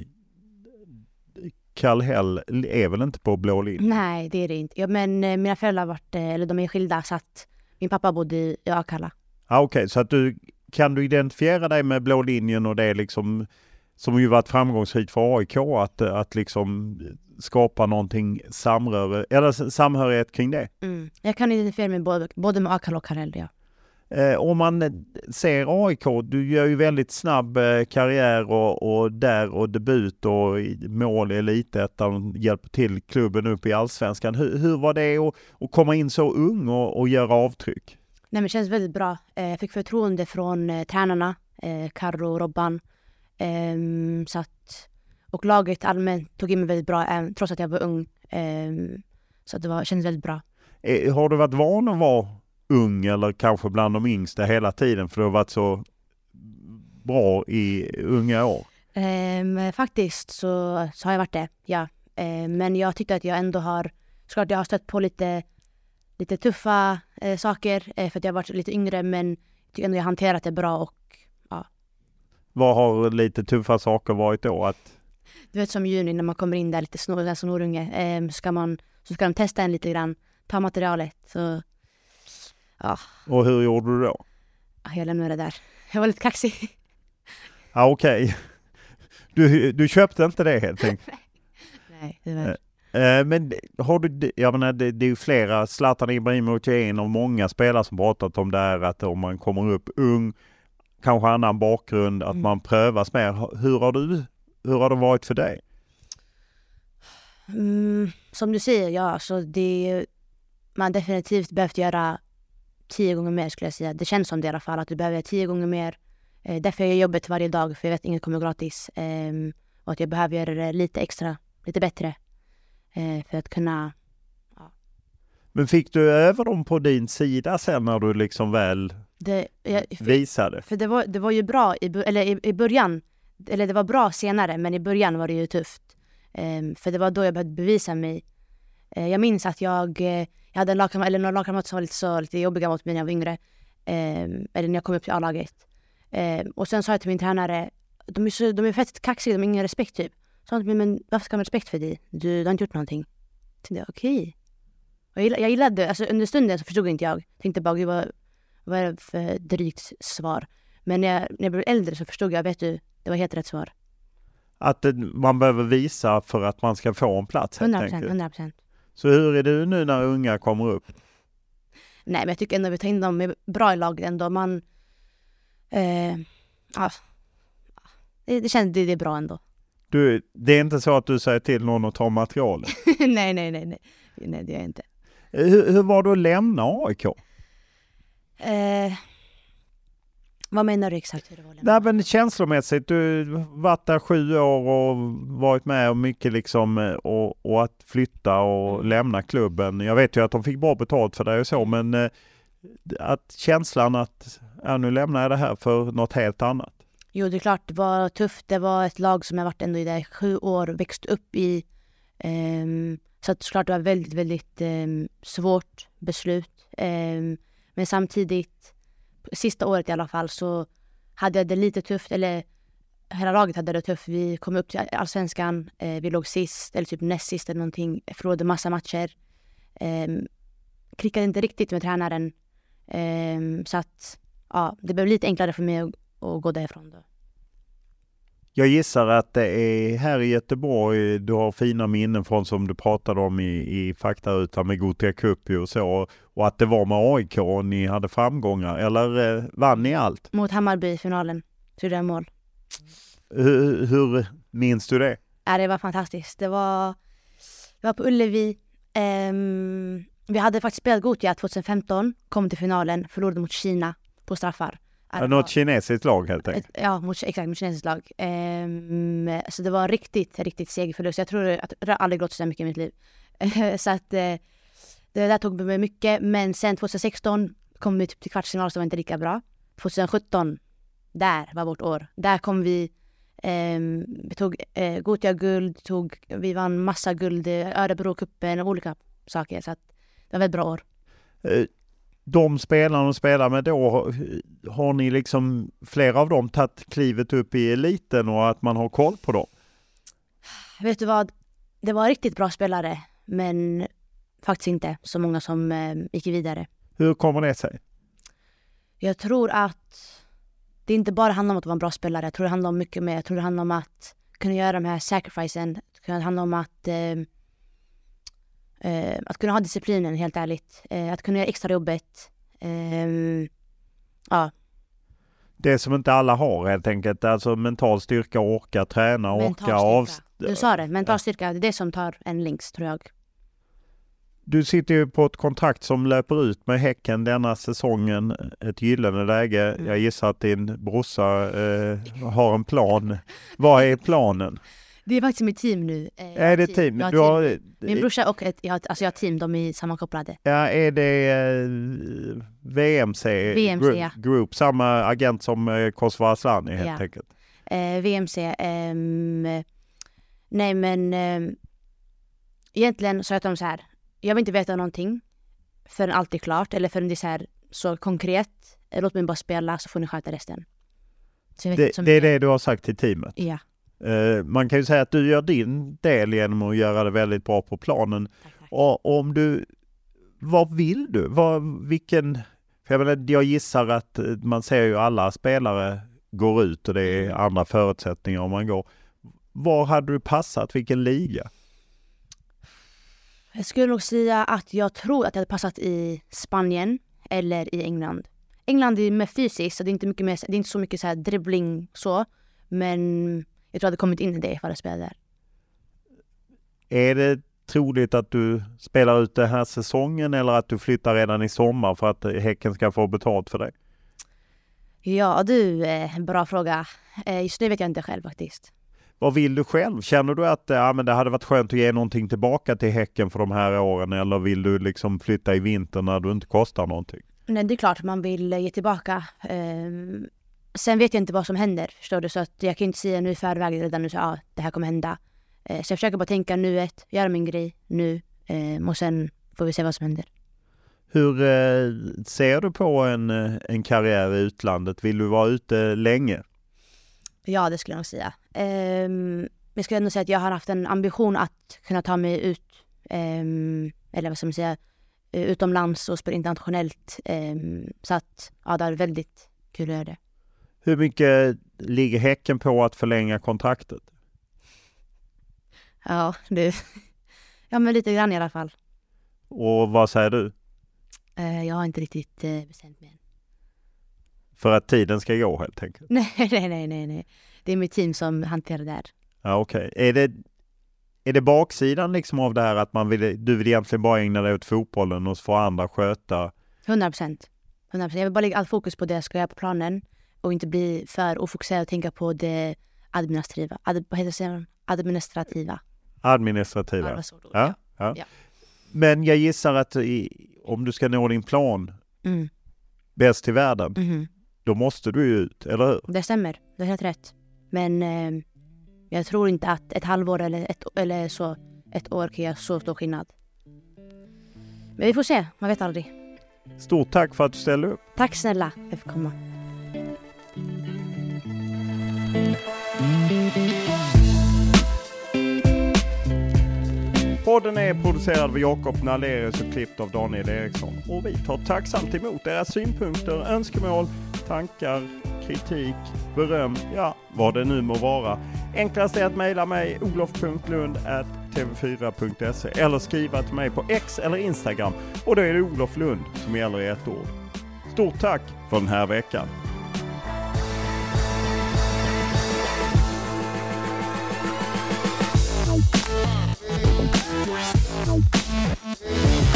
Kallhäll är väl inte på blå linjen? Nej, det är det inte. Ja, men eh, mina föräldrar har varit, eh, eller de är skilda så att min pappa bodde i i Akalla. Ah, Okej, så att du kan du identifiera dig med blå linjen och det är liksom som ju varit framgångsrikt för AIK att, att liksom skapa någonting samröre, eller samhörighet kring det. Mm. Jag kan identifiera mig både, både med Akalla och Karel, ja. Eh, om man ser AIK, du gör ju väldigt snabb eh, karriär och, och där och debut och mål i elitettan, hjälper till klubben upp i allsvenskan. Hur, hur var det att, att komma in så ung och, och göra avtryck? Nej, men det känns väldigt bra. Eh, jag fick förtroende från eh, tränarna, eh, Carro och Robban. Ehm, så att, och laget allmänt tog in mig väldigt bra, även, trots att jag var ung. Ehm, så att det var, kändes väldigt bra. Har du varit van att vara ung eller kanske bland de yngsta hela tiden för du har varit så bra i unga år? Ehm, faktiskt så, så har jag varit det, ja. Ehm, men jag tyckte att jag ändå har, såklart jag har stött på lite, lite tuffa eh, saker eh, för att jag har varit lite yngre men jag tycker ändå jag har hanterat det bra och Vad har lite tuffa saker varit då? Att, du vet som juni när man kommer in där lite snor, där snorunge ehm, ska man, så ska de testa en lite grann, ta materialet så ja, och hur gjorde du då? jag lämnade det där. Jag var lite kaxig. Ja, Okej, du, du köpte inte det helt enkelt? <laughs> Nej, det var... Eh, Men har du, jag menar det, det är ju flera, Zlatan Ibrahimovic är en av många spelare som pratat om det här att om man kommer upp ung, kanske annan bakgrund, att Mm. man prövas mer. Hur har du, hur har det varit för dig? Mm, som du säger, ja, så det man definitivt behövt göra tio gånger mer skulle jag säga. Det känns som det i alla fall, att du behöver göra tio gånger mer. Eh, därför jag gör jobbet varje dag, för jag vet att inget kommer gratis. Ehm, och att jag behöver göra det lite extra, lite bättre. Eh, för att kunna... Men fick du över dem på din sida sen när du liksom väl Det, jag, för, visade? för det, var, det var ju bra i, eller i, i början, eller det var bra senare, men i början var det ju tufft. Ehm, för det var då jag behövde bevisa mig. Eh, jag minns att jag, eh, jag hade en lagkamrat, eller några lagkamrater som var lite, så, lite jobbiga mot mig när jag var yngre. Ehm, eller när jag kom upp till A-laget. Ehm, och sen sa jag till min tränare, de är, så, de är fett kaxiga, de har ingen respekt typ. Så han sa, men varför ska de ha respekt för dig? Du, du har inte gjort någonting. Jag tänkte, okej. Och Jag, gillade, jag gillade, alltså under stunden så förstod inte jag. Tänkte bara, gud vad, vad är det för drygt svar? Men när jag, när jag blev äldre så förstod jag, vet du, det var helt rätt svar. Att det, man behöver visa för att man ska få en plats helt 100 procent, enkelt. 100 procent. Så hur är du nu när unga kommer upp? Nej, men jag tycker ändå vi tar in dem bra i laget ändå. Man... Eh, ja, det, det känns det, det är bra ändå. Du, det är inte så att du säger till någon att ta materialet? <laughs> nej, nej, nej, nej. Nej, det gör jag inte. hur, hur var det att lämna AIK? Eh, Vad menar du exakt? Hur det var? Nej men känslomässigt, du har varit där sju år och varit med om mycket liksom eh, och, och att flytta och Mm. lämna klubben. Jag vet ju att de fick bra betalt för det och så men eh, att känslan att ja, nu lämnar jag det här för något helt annat. Jo, det är klart, det var tufft. Det var ett lag som jag varit ändå i där sju år, växt upp i. Ehm, så att såklart det var väldigt, väldigt ehm, svårt beslut. Ehm, men samtidigt, sista året i alla fall, så hade jag det lite tufft. Eller hela laget hade det tufft. Vi kom upp till allsvenskan, eh, vi låg sist, eller typ näst sist eller någonting. Förlorade massa matcher. Eh, klickade inte riktigt med tränaren. Eh, så att, ja, det blev lite enklare för mig att, att gå därifrån då. Jag gissar att det är här i Göteborg du har fina minnen från som du pratade om i, i faktarutan med Gothia Cup och så. Och att det var med AIK och ni hade framgångar. Eller eh, vann ni allt? Mot Hammarby i finalen. Gjorde jag mål. Hur, hur minns du det? Ja, det var fantastiskt. Det var, jag var på Ullevi. Ehm, vi hade faktiskt spelat Gothia 2015, kom till finalen, förlorade mot Kina på straffar. Det Något kinesiskt lag helt enkelt? ja, mot, exakt, mot kinesiskt lag. Ehm, så det var riktigt, riktigt seg förlust. Jag tror att jag har aldrig gått så mycket i mitt liv. <laughs> så att eh, det där tog mig mycket. Men sen 2016 kom vi typ till kvartsfinal som var inte lika bra. 2017, där var vårt år. Där kom vi Ehm, vi tog eh, Gothia-guld, tog, vi vann massa guld, eh, Örebro-cupen och olika saker. Så att det var ett bra år. De spelarna de spelar med då, har- har ni liksom flera av dem tagit klivet upp i eliten och att man har koll på dem? Vet du vad? Det var riktigt bra spelare, men faktiskt inte så många som eh, gick vidare. Hur kommer det sig? Jag tror att det inte bara handlar om att vara en bra spelare. Jag tror det handlar om mycket mer. Jag tror det handlar om att kunna göra de här sacrificen. Det handlar om att, eh, eh, att kunna ha disciplinen, helt ärligt. Eh, att kunna göra extra jobbet. Eh, ja, Det som inte alla har helt enkelt, alltså mental styrka, orka träna, orka mental av... styrka. Du sa det, mental styrka. Det är det som tar en längst, tror jag. Du sitter ju på ett kontrakt som löper ut med Häcken denna säsongen. Ett gyllene läge. Mm. Jag gissar att din brorsa eh, har en plan. Vad är planen? Det är faktiskt mitt team nu. Eh, Är det team? Har Du har, team. Min brorsa och ett, jag har, alltså jag har team, de är sammankopplade. Ja, är det eh, VMC, VMC, Group, ja. Group, samma agent som eh, Kosova Asllani helt Ja. enkelt? Eh, VMC. ehm, nej men ehm, egentligen sa dem så här. Jag vill inte veta någonting förrän allt är klart eller förrän det är så här så konkret. Eh, Låt mig bara spela så får ni sköta resten. Det, det är det du har sagt till teamet? Ja. Eh, man kan ju säga att du gör din del genom att göra det väldigt bra på planen. Och om du, vad vill du? Vad, vilken, för jag, menar, jag gissar att eh, man ser ju alla spelare går ut och det är Mm. andra förutsättningar om man går. Var hade du passat? Vilken liga? Jag skulle nog säga att jag tror att jag hade passat i Spanien eller i England. England är mer fysiskt, så det är inte, mycket mer, det är inte så mycket så här dribbling så. Men jag tror jag hade kommit in i det ifall jag spelade där. Är det troligt att du spelar ut den här säsongen eller att du flyttar redan i sommar för att Häcken ska få betalt för det? Ja du, eh, bra fråga. Eh, just nu vet jag inte själv faktiskt. Vad vill du själv? Känner du att eh, ja, men det hade varit skönt att ge någonting tillbaka till Häcken för de här åren eller vill du liksom flytta i vinter när du inte kostar någonting? Nej, det är klart man vill ge tillbaka. Sen vet jag inte vad som händer, förstår du? Så att jag kan inte säga nu i förväg redan nu så ja, det här kommer hända. Eh, så jag försöker bara tänka nuet, göra min grej nu ehm, och sen får vi se vad som händer. Hur eh, ser du på en, eh, en karriär i utlandet? Vill du vara ute länge? Ja, det skulle jag nog säga. Ehm, jag skulle ändå säga att jag har haft en ambition att kunna ta mig ut, ehm, eller vad ska man säga, eh, utomlands och spela internationellt. Ehm, så att, ja, det är väldigt kul att göra det. Hur mycket ligger Häcken på att förlänga kontraktet? Ja, du. <laughs> ja, men lite grann i alla fall. Och vad säger du? Eh, jag har inte riktigt eh, bestämt mig än. För att tiden ska gå helt enkelt? <laughs> Nej, nej, nej, nej, nej. Det är mitt team som hanterar det här. Ja, okej. Är, det, är det baksidan liksom av det här att man vill, du vill egentligen bara ägna dig åt fotbollen och får andra sköta? 100 procent. 100 Jag vill bara lägga allt fokus på det jag ska göra på planen och inte bli för ofokuserad och tänka på det administrativa. Ad, vad heter det? Administrativa. Administrativa. Ja. Ja, ja. Ja. Men jag gissar att i, om du ska nå din plan Mm. bäst i världen, Mhm. då måste du ju ut, eller hur? Det stämmer, det är helt rätt. Men eh, jag tror inte att ett halvår eller, ett, eller så, ett år kan göra så stor skillnad. Men vi får se, man vet aldrig. Stort tack för att du ställde upp. Tack snälla för att jag fick komma. Podden är producerad av Jakob Nalerius och klippt av Daniel Eriksson. Och vi tar tacksamt emot era synpunkter, önskemål, tankar, kritik, beröm, ja vad det nu må vara. Enklast är att mejla mig olof.lundtv4.se eller skriva till mig på X eller Instagram och då är det Olof Lund som gäller i ett ord. Stort tack för den här veckan. Música